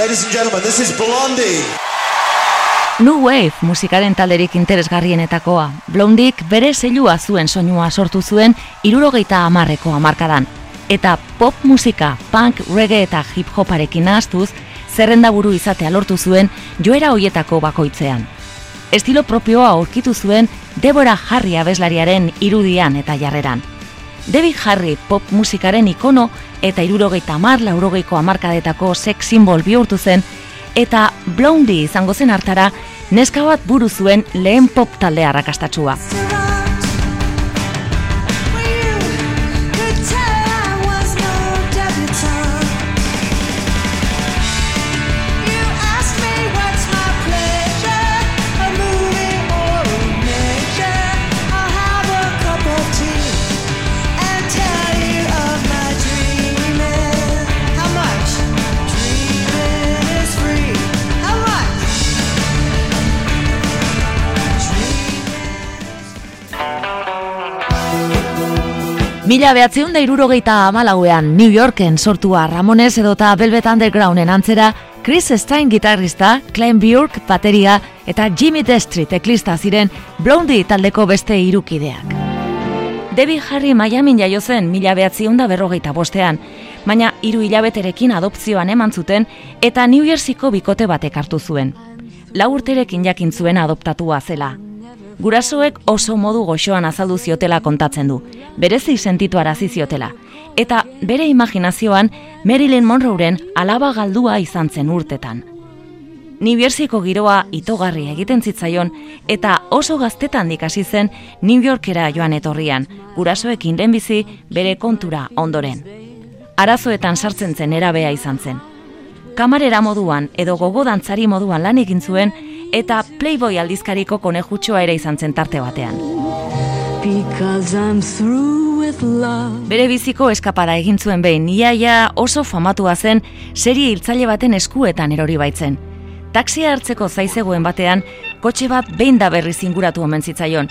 Ladies and gentlemen, this is Blondie. New Wave musikaren talderik interesgarrienetakoa. Blondik bere zeilua zuen soinua sortu zuen irurogeita amarreko amarkadan. Eta pop musika, punk, reggae eta hip hoparekin nahaztuz, zerrenda buru izatea lortu zuen joera hoietako bakoitzean. Estilo propioa aurkitu zuen Deborah Harry abeslariaren irudian eta jarreran. Debbie Harry pop musikaren ikono eta irurogeita amar laurogeiko amarkadetako sex simbol bihurtu zen, eta Blondie izango zen hartara neska bat buru zuen lehen pop talde arrakastatsua. Mila behatzeun da irurogeita amalauean New Yorken sortua Ramones edota Velvet Undergrounden antzera, Chris Stein gitarrista, Clem Bjork bateria eta Jimmy Destri teklista ziren Blondie taldeko beste irukideak. Debbie Harry Miami jaio zen mila behatzeun da berrogeita bostean, baina hiru hilabeterekin adopzioan eman zuten eta New Jerseyko bikote batek hartu zuen. Lau urterekin jakin zuen adoptatua zela. Gurasoek oso modu goxoan azaldu ziotela kontatzen du, berezi sentitu arazi ziotela. Eta bere imaginazioan Marilyn Monroeren alaba galdua izan zen urtetan. Nibersiko giroa itogarri egiten zitzaion eta oso gaztetan dikasi zen New Yorkera joan etorrian, gurasoekin lehenbizi bere kontura ondoren. Arazoetan sartzen zen erabea izan zen. Kamarera moduan edo gogodantzari moduan lan egin zuen eta Playboy aldizkariko konejutxoa ere izan zen tarte batean. Bere biziko eskapara egin zuen behin, iaia oso famatua zen serie hiltzaile baten eskuetan erori baitzen. Taxia hartzeko zaizegoen batean, kotxe bat behin da berri zinguratu omen zitzaion,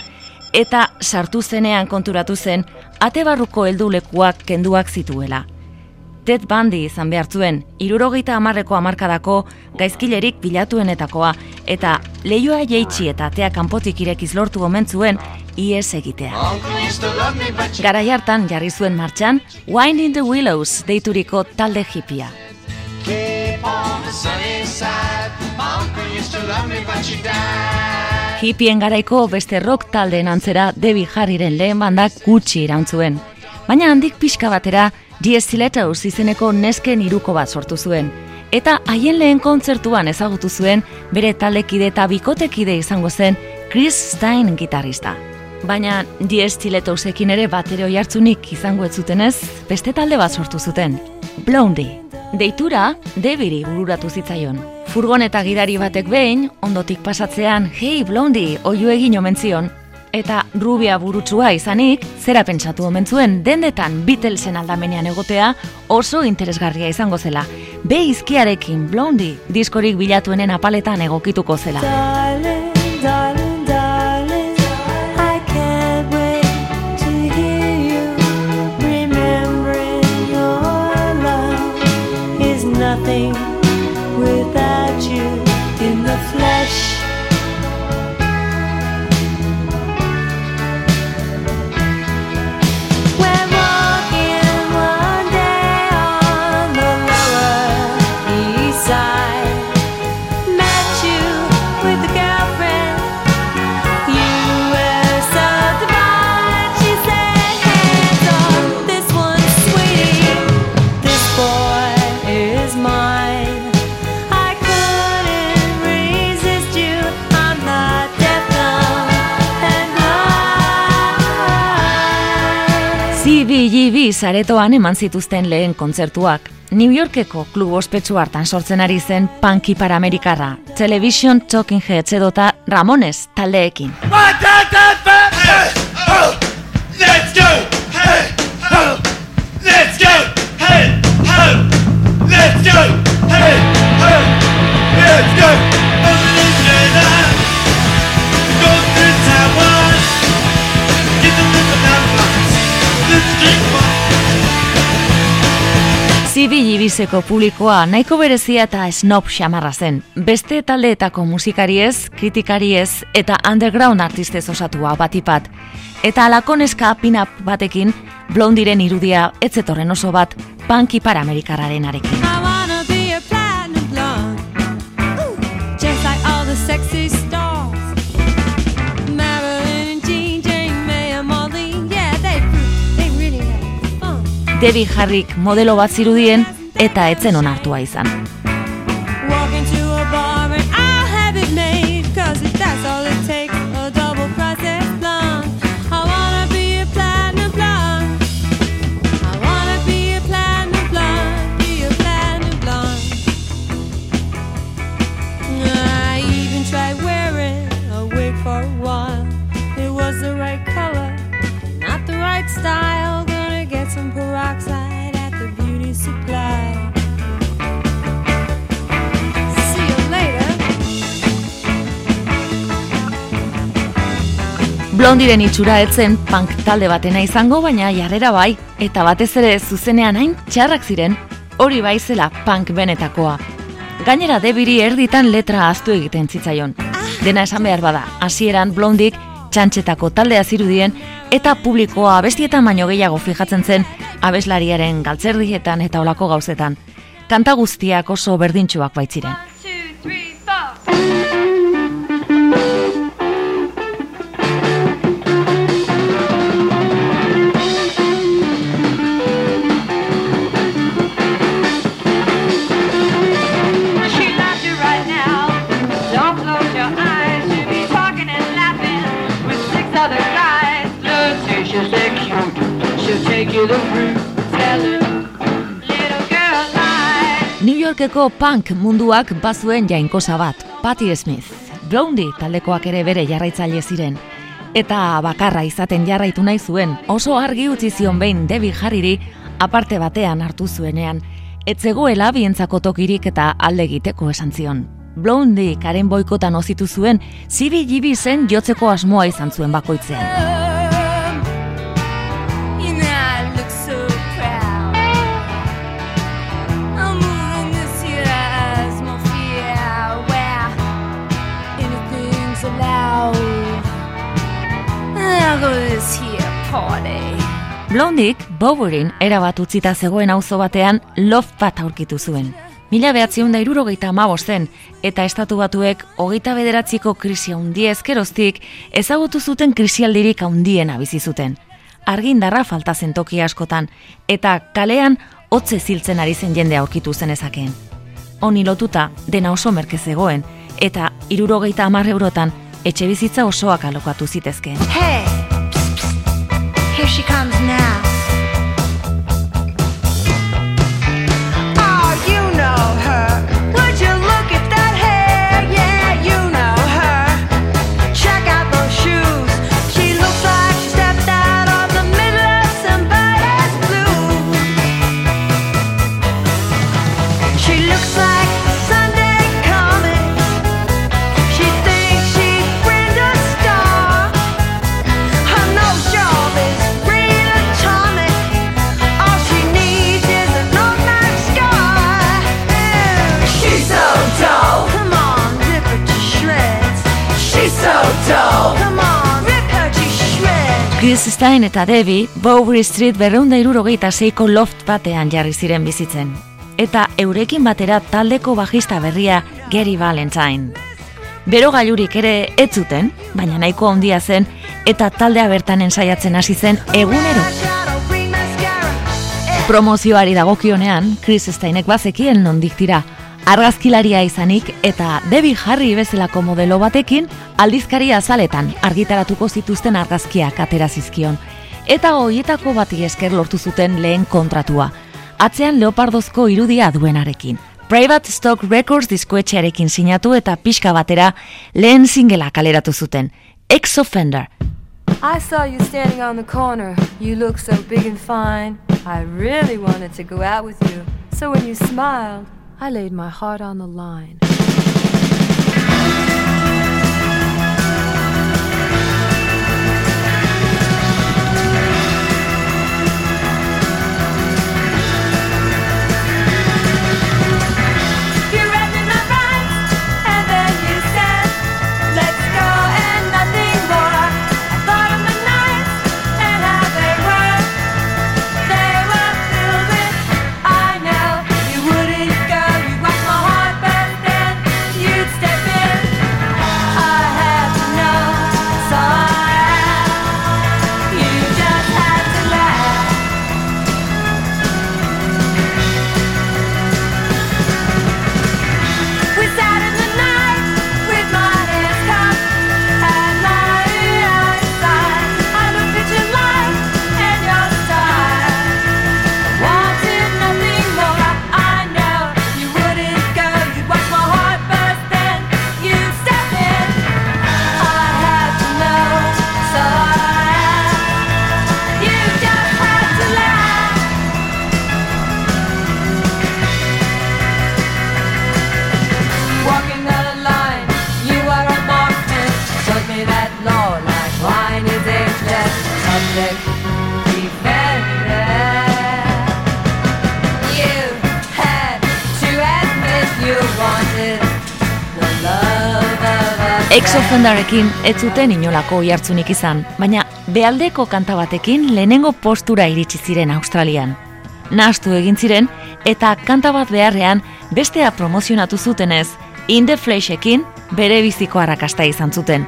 eta sartu zenean konturatu zen, atebarruko heldulekuak kenduak zituela. Ted Bundy izan behar zuen, irurogeita amarreko amarkadako gaizkilerik bilatuenetakoa, eta leioa jeitsi eta atea kanpotik irekiz lortu omen zuen ies egitea. Gara jartan jarri zuen martxan, Wind in the Willows deituriko talde hipia. Hipien garaiko beste rock taldeen antzera Debbie Harryren lehen bandak gutxi irantzuen. Baina handik pixka batera, The Stilettos izeneko nesken iruko bat sortu zuen. Eta haien lehen kontzertuan ezagutu zuen bere talekide eta bikotekide izango zen Chris Stein gitarrista. Baina The Stilettosekin ere batero jartzunik izango ez zutenez, beste talde bat sortu zuten. Blondie. Deitura, debiri bururatu zitzaion. Furgoneta gidari batek behin, ondotik pasatzean, hei Blondie, oio egin omen zion, eta rubia burutsua izanik, zera pentsatu omen zuen dendetan Beatlesen aldamenean egotea oso interesgarria izango zela. Be izkiarekin Blondie diskorik bilatuenen apaletan egokituko zela. nothing CBGB zaretoan eman zituzten lehen kontzertuak. New Yorkeko klub ospetsu hartan sortzen ari zen Punky Paramerikarra, Television Talking Heads edota Ramones taldeekin. Let's go! Hey! Ho! Let's go! Hey! Ho! Let's go! Hey! Ho! Let's go! CBGB Ibizeko publikoa nahiko berezia eta snob xamarra zen. Beste taldeetako musikariez, kritikariez eta underground artistez osatua batipat. Eta alakoneska pinap batekin, blondiren irudia etzetorren oso bat, punky paramerikararen arekin. Debbie Harrik modelo bat zirudien eta etzen onartua izan. Blondiren itxura etzen punk talde batena izango, baina jarrera bai, eta batez ere zuzenean hain txarrak ziren, hori bai zela punk benetakoa. Gainera debiri erditan letra aztu egiten zitzaion. Dena esan behar bada, hasieran blondik txantxetako taldea zirudien eta publikoa abestietan baino gehiago fijatzen zen abeslariaren galtzerdietan eta olako gauzetan. Kanta guztiak oso berdintxuak baitziren. Yorkeko punk munduak bazuen jainkosa bat, Patti Smith. Blondie taldekoak ere bere jarraitzaile ziren. Eta bakarra izaten jarraitu nahi zuen, oso argi utzi zion behin Debbie Harriri aparte batean hartu zuenean, etzegoela bientzako tokirik eta alde egiteko esan zion. Blondie karen boikotan ozitu zuen, zibi zen jotzeko asmoa izan zuen bakoitzean. Blondik, Bowerin erabat utzita zegoen auzo batean loft bat aurkitu zuen. Mila behatzion da irurogeita zen, eta estatu batuek hogeita bederatziko krisia hundie ezkeroztik ezagutu zuten krisialdirik handiena bizi zuten. Argindarra falta zen toki askotan, eta kalean hotze ziltzen ari zen jende aurkitu zen ezakeen. Honi lotuta, dena oso merke zegoen, eta irurogeita amar eurotan etxe bizitza osoak alokatu zitezkeen. Hey! Stein eta Debbie Bowery Street berreunda irurogeita zeiko loft batean jarri ziren bizitzen. Eta eurekin batera taldeko bajista berria Gary Valentine. Bero gailurik ere ez zuten, baina nahiko handia zen eta taldea bertan ensaiatzen hasi zen egunero. Promozioari dagokionean, Chris Steinek bazekien nondik tira, argazkilaria izanik eta Debbie Harry bezalako modelo batekin aldizkaria azaletan argitaratuko zituzten argazkiak atera zizkion. Eta hoietako bati esker lortu zuten lehen kontratua. Atzean leopardozko irudia duenarekin. Private Stock Records diskoetxearekin sinatu eta pixka batera lehen singela kaleratu zuten. Ex-Offender. I saw you standing on the corner. You look so big and fine. I really wanted to go out with you. So when you smiled, I laid my heart on the line. Exofendarekin ez zuten inolako jartzunik izan, baina bealdeko kanta batekin lehenengo postura iritsi ziren Australian. Nastu egin ziren eta kanta bat beharrean bestea promozionatu zutenez, In the Flashekin bere biziko arrakasta izan zuten.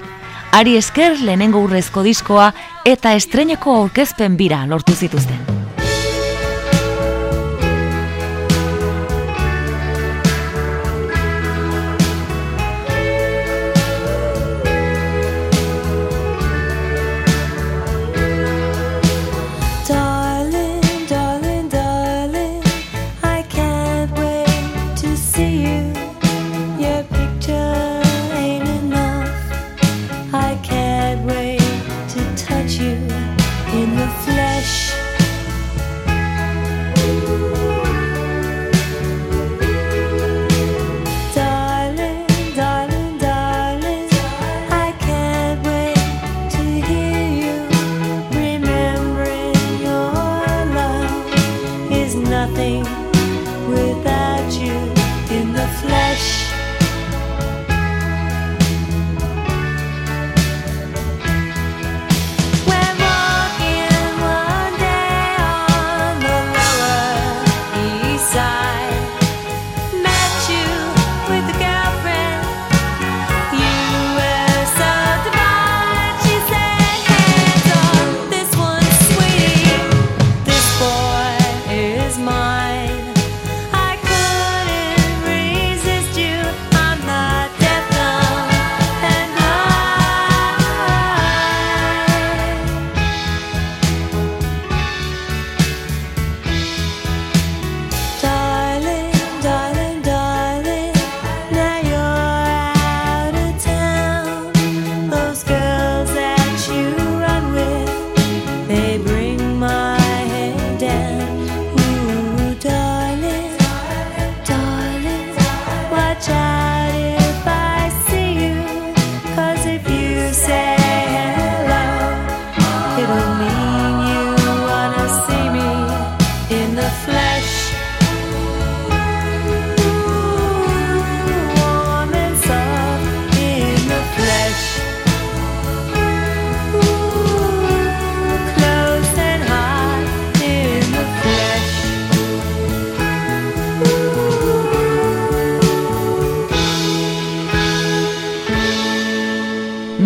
Ari esker lehenengo urrezko diskoa eta estreneko aurkezpen bira lortu zituzten.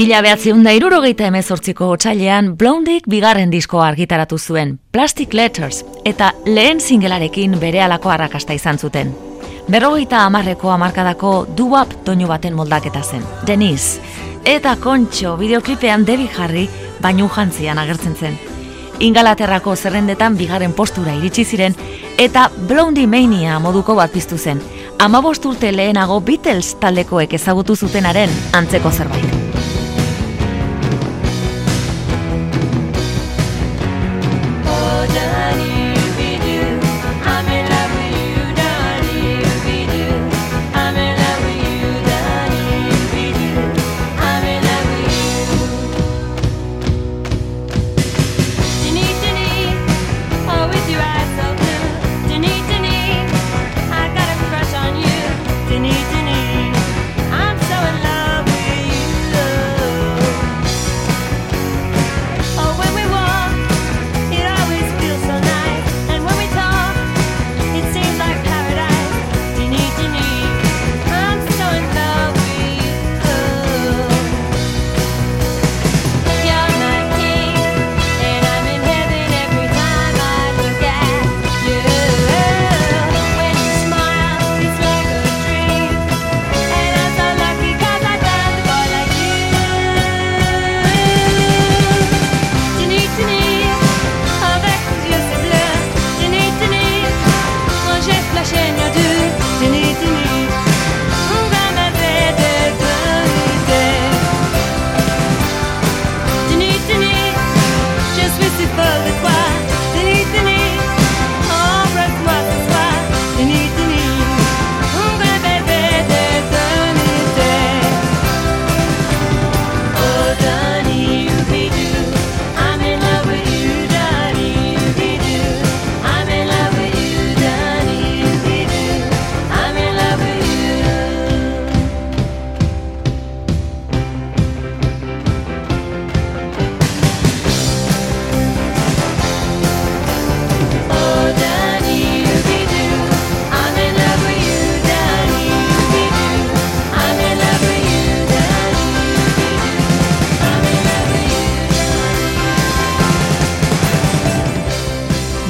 Mila behatziun da irurogeita emezortziko otxailean Blondik bigarren diskoa argitaratu zuen, Plastic Letters, eta lehen singelarekin bere alako arrakasta izan zuten. Berrogeita amarreko amarkadako duap doinu baten moldaketa zen, Denise, eta kontxo videoklipean debi jarri bainu jantzian agertzen zen. Ingalaterrako zerrendetan bigarren postura iritsi ziren eta Blondie Mania moduko bat piztu zen. Amabost urte lehenago Beatles taldekoek ezagutu zutenaren antzeko zerbait.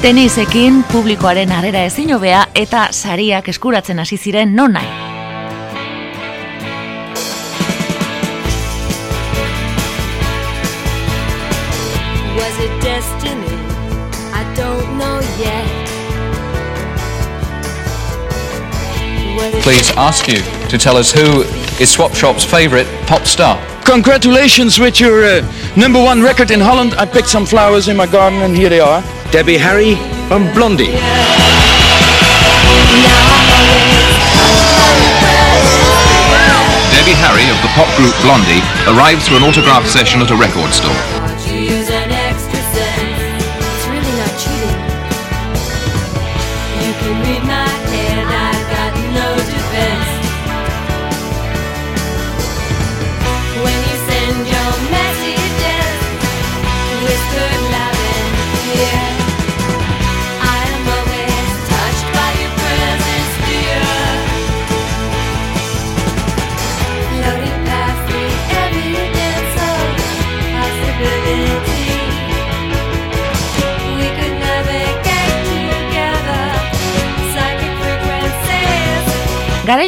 Tenisekin publikoaren arera ezin hobea eta sariak eskuratzen hasi ziren non nahi. Please ask you to tell us who is Swap Shop's favorite pop star. Congratulations with your uh, number one record in Holland. I picked some flowers in my garden and here they are. Debbie Harry from Blondie. Debbie Harry of the pop group Blondie arrives for an autograph session at a record store.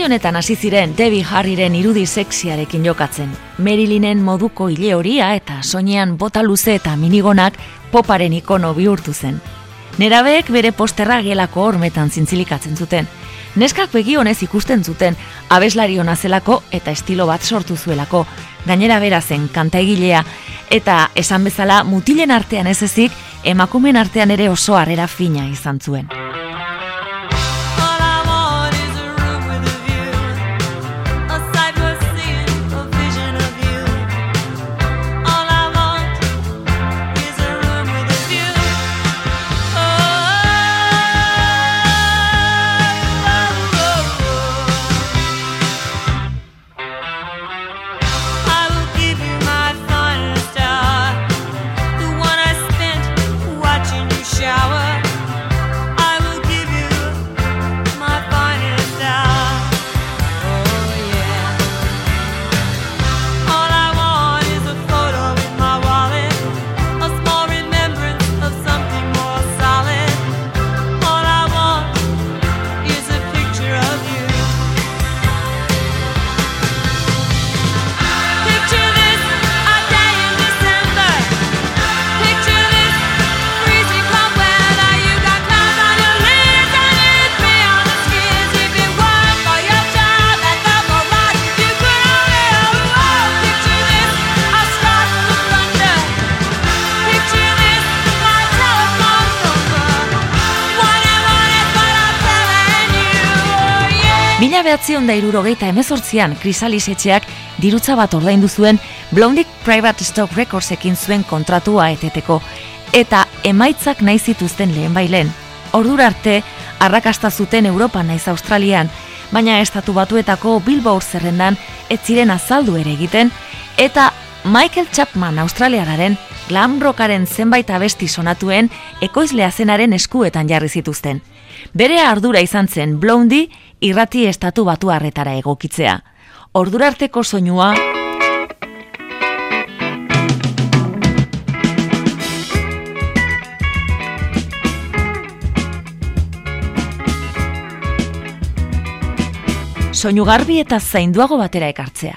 Honetan hasi ziren Debbie Harryren irudi sexiarekin jokatzen. Marilynen moduko ile horia eta soinean bota luze eta minigonak poparen ikono bihurtu zen. Nerabeek bere posterra gelako hormetan zintzilikatzen zuten. Neskak begi honez ikusten zuten, abeslari hona zelako eta estilo bat sortu zuelako. Gainera bera zen kanta egilea, eta esan bezala mutilen artean ez ezik, emakumen artean ere oso harrera fina izan zuen. Behatzion da irurogeita emezortzian Krisalis etxeak dirutza bat ordaindu zuen Blondik Private Stock Recordsekin zuen kontratua eteteko eta emaitzak nahi zituzten lehen bailen. Ordura arte, arrakasta zuten Europa naiz Australian, baina estatu batuetako Billboard zerrendan ez ziren azaldu ere egiten eta Michael Chapman Australiararen glam rockaren zenbait abesti sonatuen ekoizlea zenaren eskuetan jarri zituzten. Bere ardura izan zen Blondie irrati estatu batu harretara egokitzea. Ordurarteko soinua... Soinu garbi eta zainduago batera ekartzea.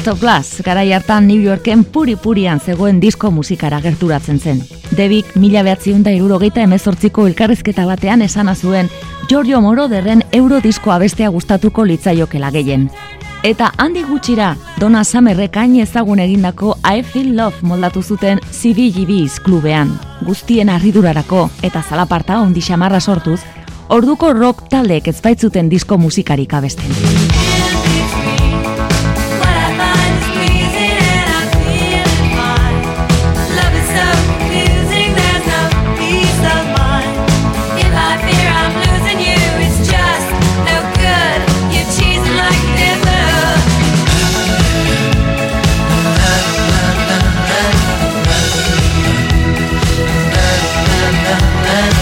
Heart of Glass, gara hartan New Yorken puri-purian zegoen disko musikara gerturatzen zen. Debik mila behatziun da irurogeita emezortziko elkarrezketa batean esana zuen Giorgio Moro derren eurodiskoa bestea gustatuko litzaiokela gehien. Eta handi gutxira, Dona Samerrekain ezagun egindako I Feel Love moldatu zuten CBGB's klubean. Guztien arridurarako eta zalaparta ondi xamarra sortuz, orduko rock taldeek ezbaitzuten disko musikarik abesten.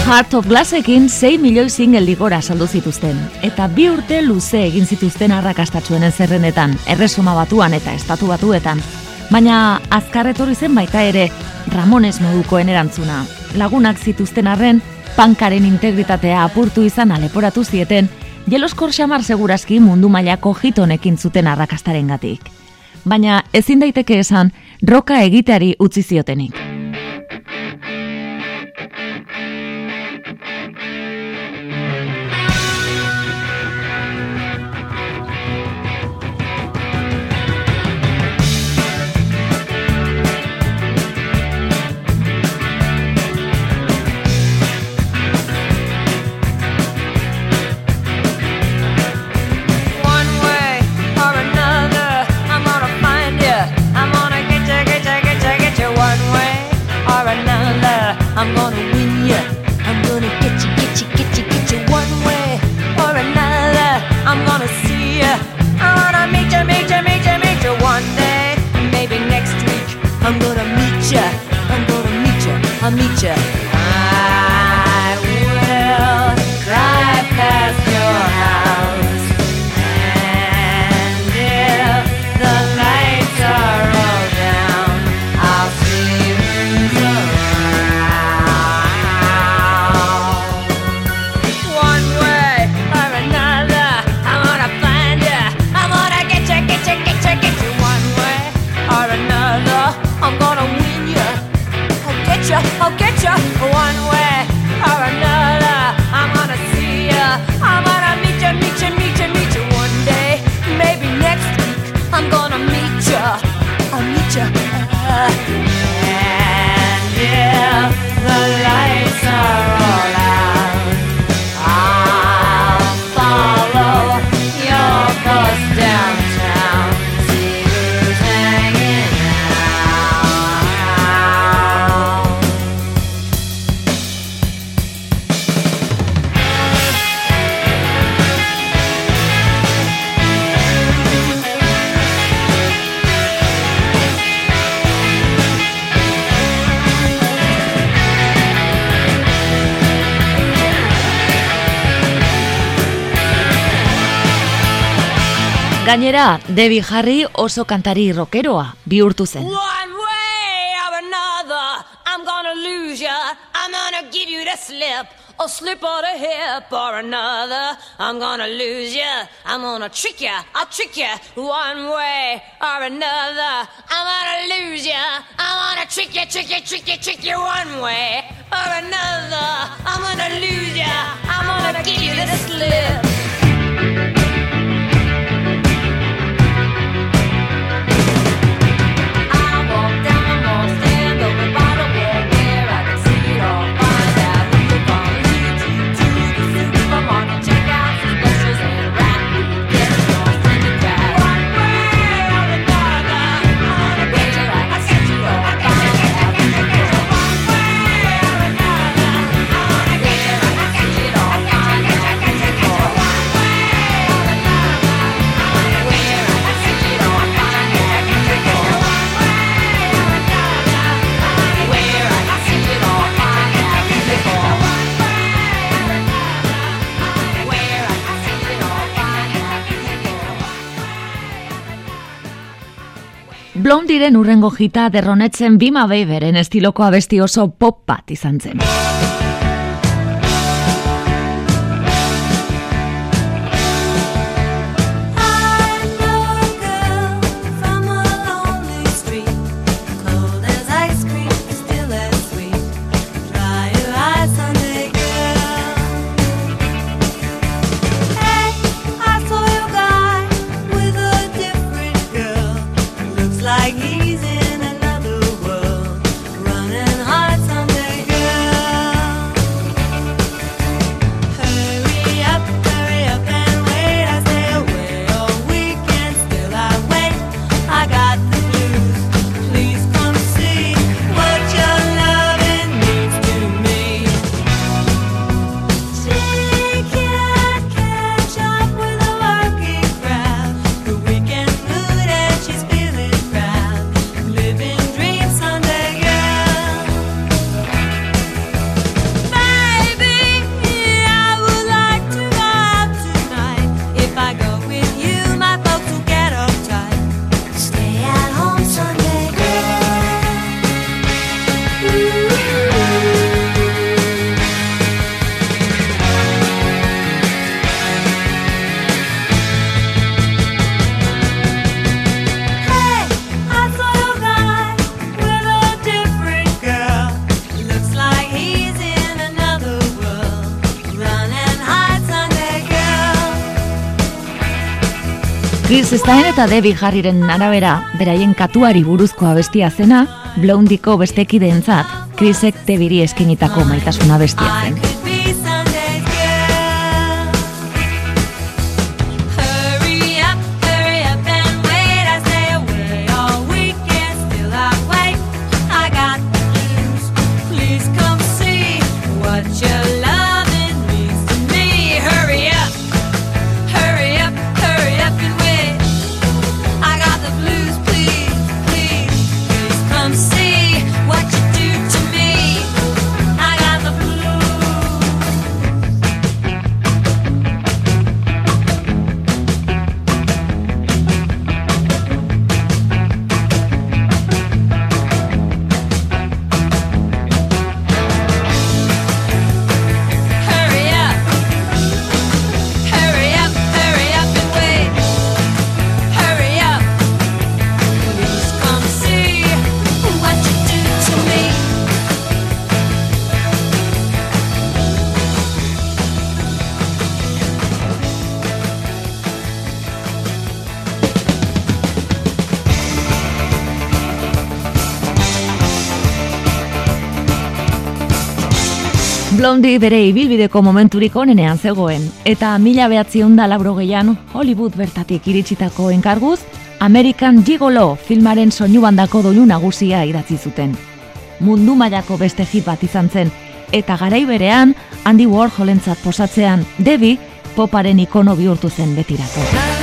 Heart of Glassekin 6 milioi single ligora saldu zituzten, eta bi urte luze egin zituzten arrakastatxuenen zerrenetan, erresuma batuan eta estatu batuetan. Baina azkarretorri zen baita ere, Ramones modukoen erantzuna. Lagunak zituzten arren, pankaren integritatea apurtu izan aleporatu zieten, jeloskor xamar segurazki mundu mailako hitonekin zuten arrakastaren gatik. Baina ezin daiteke esan, roka egiteari utzi ziotenik. mídia. Gainera, Debbie Harry oso kantari rockeroa bihurtu zen. One way or another, I'm gonna lose ya. I'm gonna give you the slip. Or slip on a hip or another, I'm gonna lose ya. I'm gonna trick ya, I'll trick ya. One way or another, I'm gonna lose ya. I'm gonna trick ya, trick ya, trick ya, trick ya. One way or another, I'm gonna lose ya. I'm gonna give you the slip. Blondiren urrengo jita derronetzen Bima Baberen estiloko abesti oso pop bat izan zen. Stein eta Debbie Harryren arabera, beraien katuari buruzkoa bestia zena, Blondiko bestekideentzat, Chrisek Debiri eskinitako maitasuna bestia zen. Blondi bere ibilbideko momenturik onenean zegoen, eta mila behatzion da labro gehian Hollywood bertatik iritsitako enkarguz, American Gigolo filmaren soinu bandako doinu nagusia idatzi zuten. Mundu mailako beste hit bat izan zen, eta garai berean Andy Warholentzat posatzean Debbie poparen ikono bihurtu zen betirako.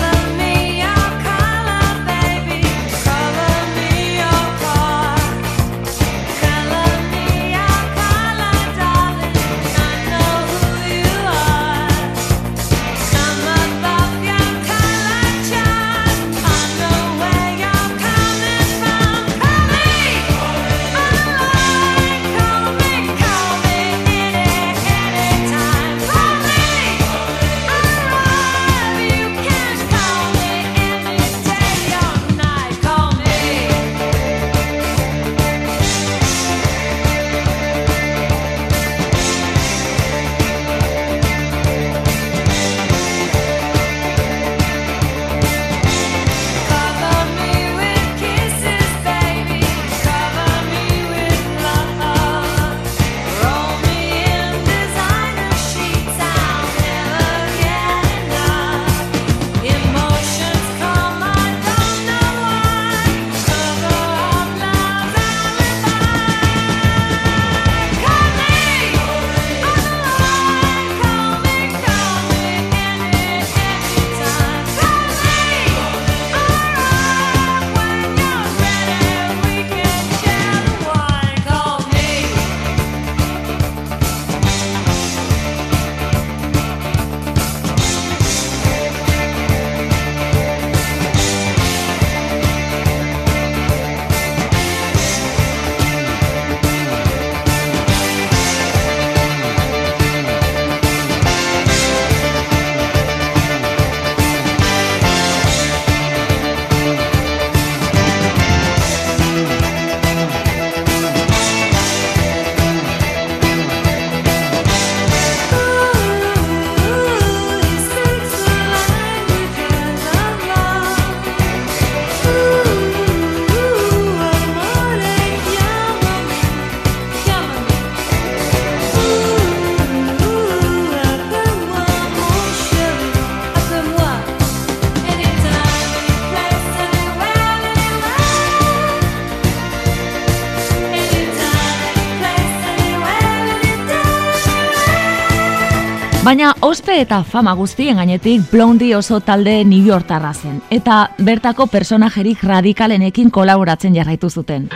Baina ospe eta fama guztien gainetik Blondie oso talde New Yorktarra zen eta bertako personajerik radikalenekin kolaboratzen jarraitu zuten.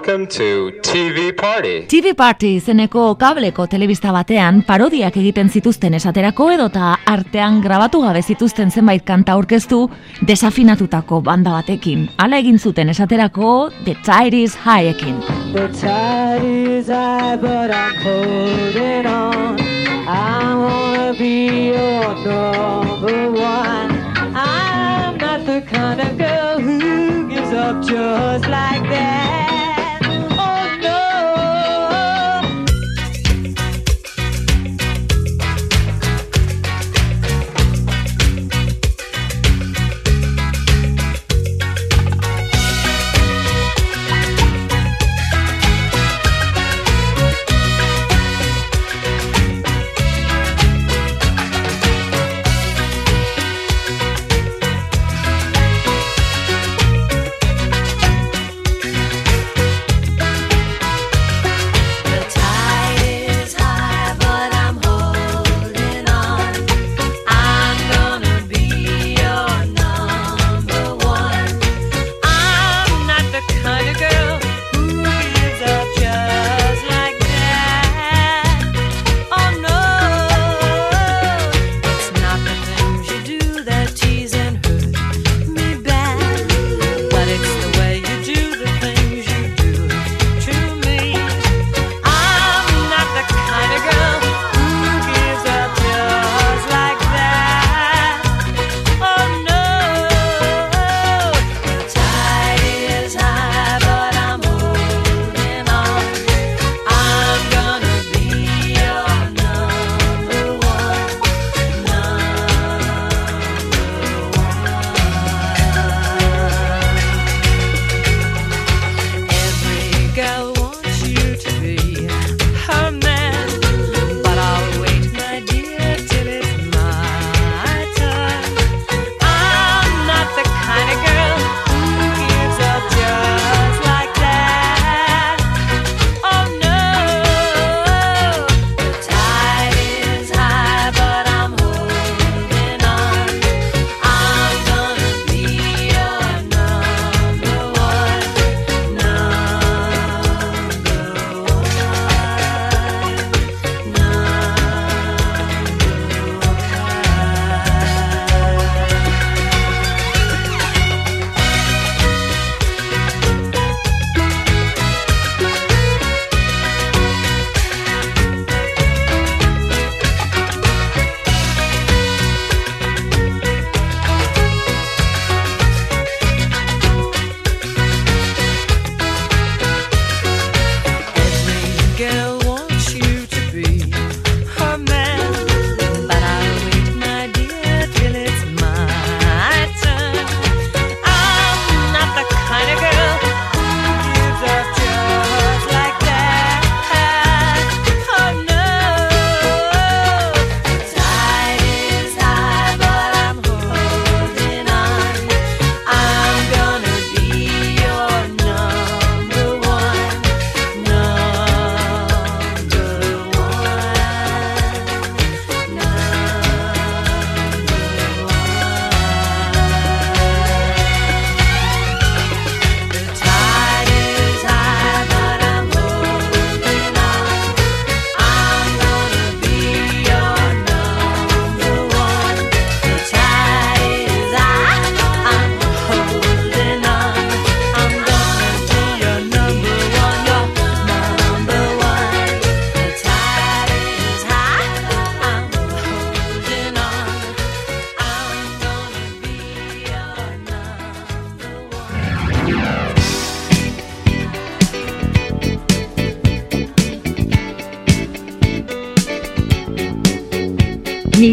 Welcome to TV Party. TV Party izeneko kableko telebista batean parodiak egiten zituzten esaterako edota artean grabatu gabe zituzten zenbait kanta aurkeztu desafinatutako banda batekin. Hala egin zuten esaterako The Tide is Highekin. The tide is high but I'm holding on I wanna be your number one I'm not the kind of girl who gives up just like that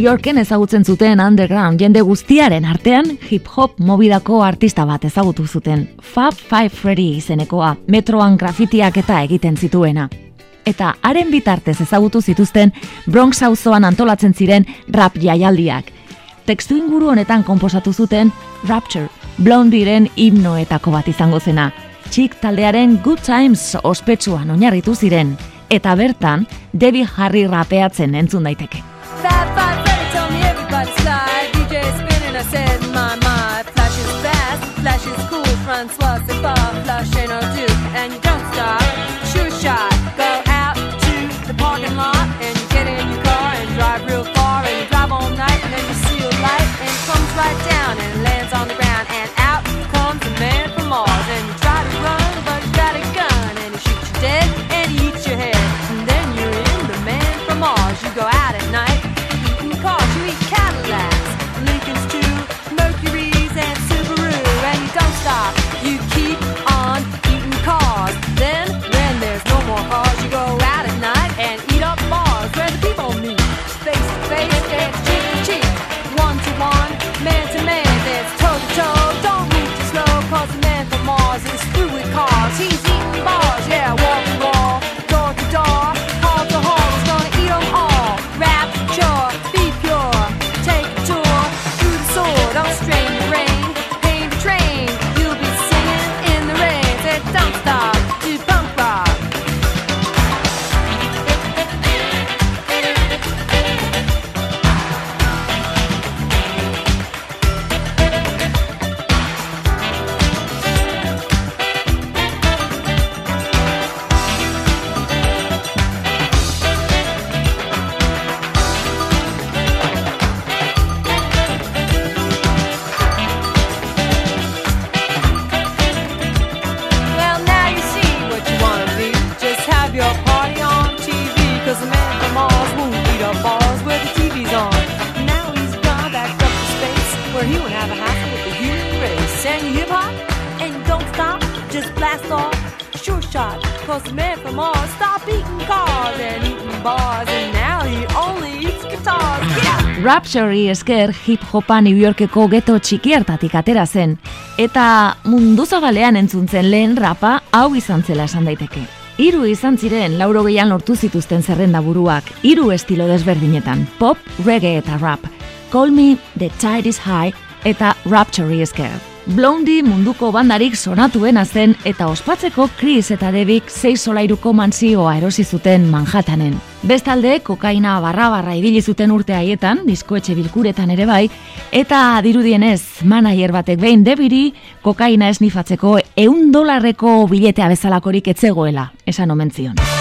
Yorken ezagutzen zuten underground jende guztiaren artean hip-hop mobidako artista bat ezagutu zuten, Fab Five Freddy izenekoa, metroan grafitiak eta egiten zituena. Eta haren bitartez ezagutu zituzten Bronx auzoan antolatzen ziren rap jaialdiak. Tekstu inguru honetan konposatu zuten Rapture, Blondiren himnoetako bat izango zena. Chick taldearen Good Times ospetsuan oinarritu ziren. Eta bertan, Debbie Harry rapeatzen entzun daiteke. Bye, bye. Rapture esker hip hopa New Yorkeko geto txiki hartatik atera zen eta mundu zabalean entzuntzen lehen rapa hau izan zela esan daiteke. Hiru izan ziren lauro gehian lortu zituzten zerrenda buruak, hiru estilo desberdinetan, pop, reggae eta rap, Call Me, The Tide Is High eta Rapture esker. Blondie munduko bandarik sonatuena zen eta ospatzeko Chris eta Debik 6 solairuko mansioa erosi zuten Manhattanen. Bestalde, kokaina barra barra ibili zuten urte haietan, diskoetxe bilkuretan ere bai, eta dirudienez, manaier batek behin debiri, kokaina esnifatzeko eun dolarreko biletea bezalakorik etzegoela, esan omenzion.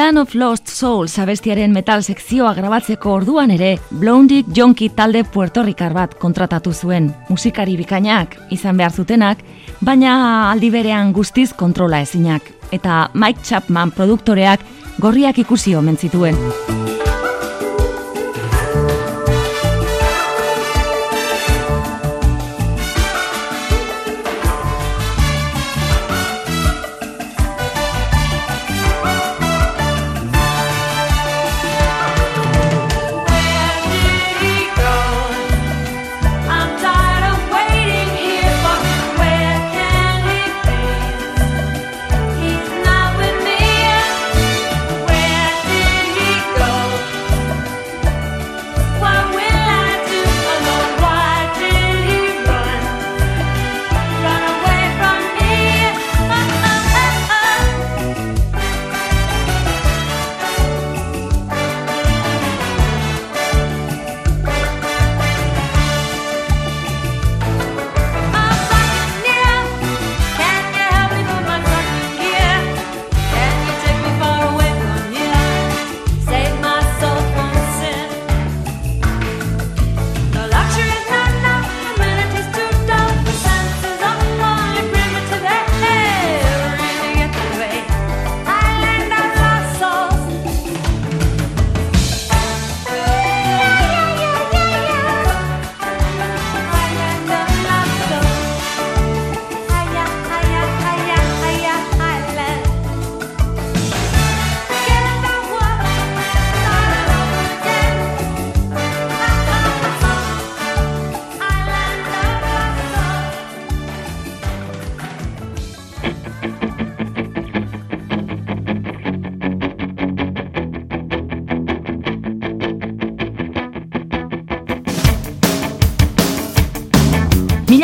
Island of Lost Souls abestiaren metal sekzioa grabatzeko orduan ere, Blondie Jonki talde puertorrikar bat kontratatu zuen, musikari bikainak izan behar zutenak, baina aldi berean guztiz kontrola ezinak, eta Mike Chapman produktoreak gorriak ikusi omen zituen.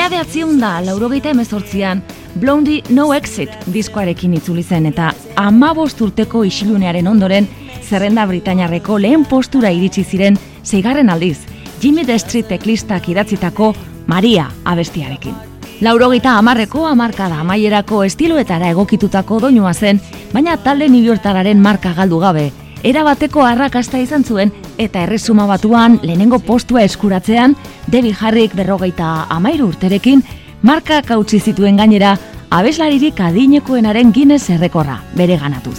Mila behatziun da, laurogeita emezortzian, Blondie No Exit diskoarekin itzuli zen eta amabost urteko isilunearen ondoren zerrenda Britainarreko lehen postura iritsi ziren zeigarren aldiz, Jimmy the Street teklistak idatzitako Maria abestiarekin. Laurogeita amarreko amarkada amaierako estiloetara egokitutako doinua zen, baina talde nibiortararen marka galdu gabe, erabateko arrakasta izan zuen eta erresuma batuan lehenengo postua eskuratzean Debbie Harrik berrogeita amairu urterekin marka kautsi zituen gainera abeslaririk adinekoenaren Guinness errekorra bere ganatuz.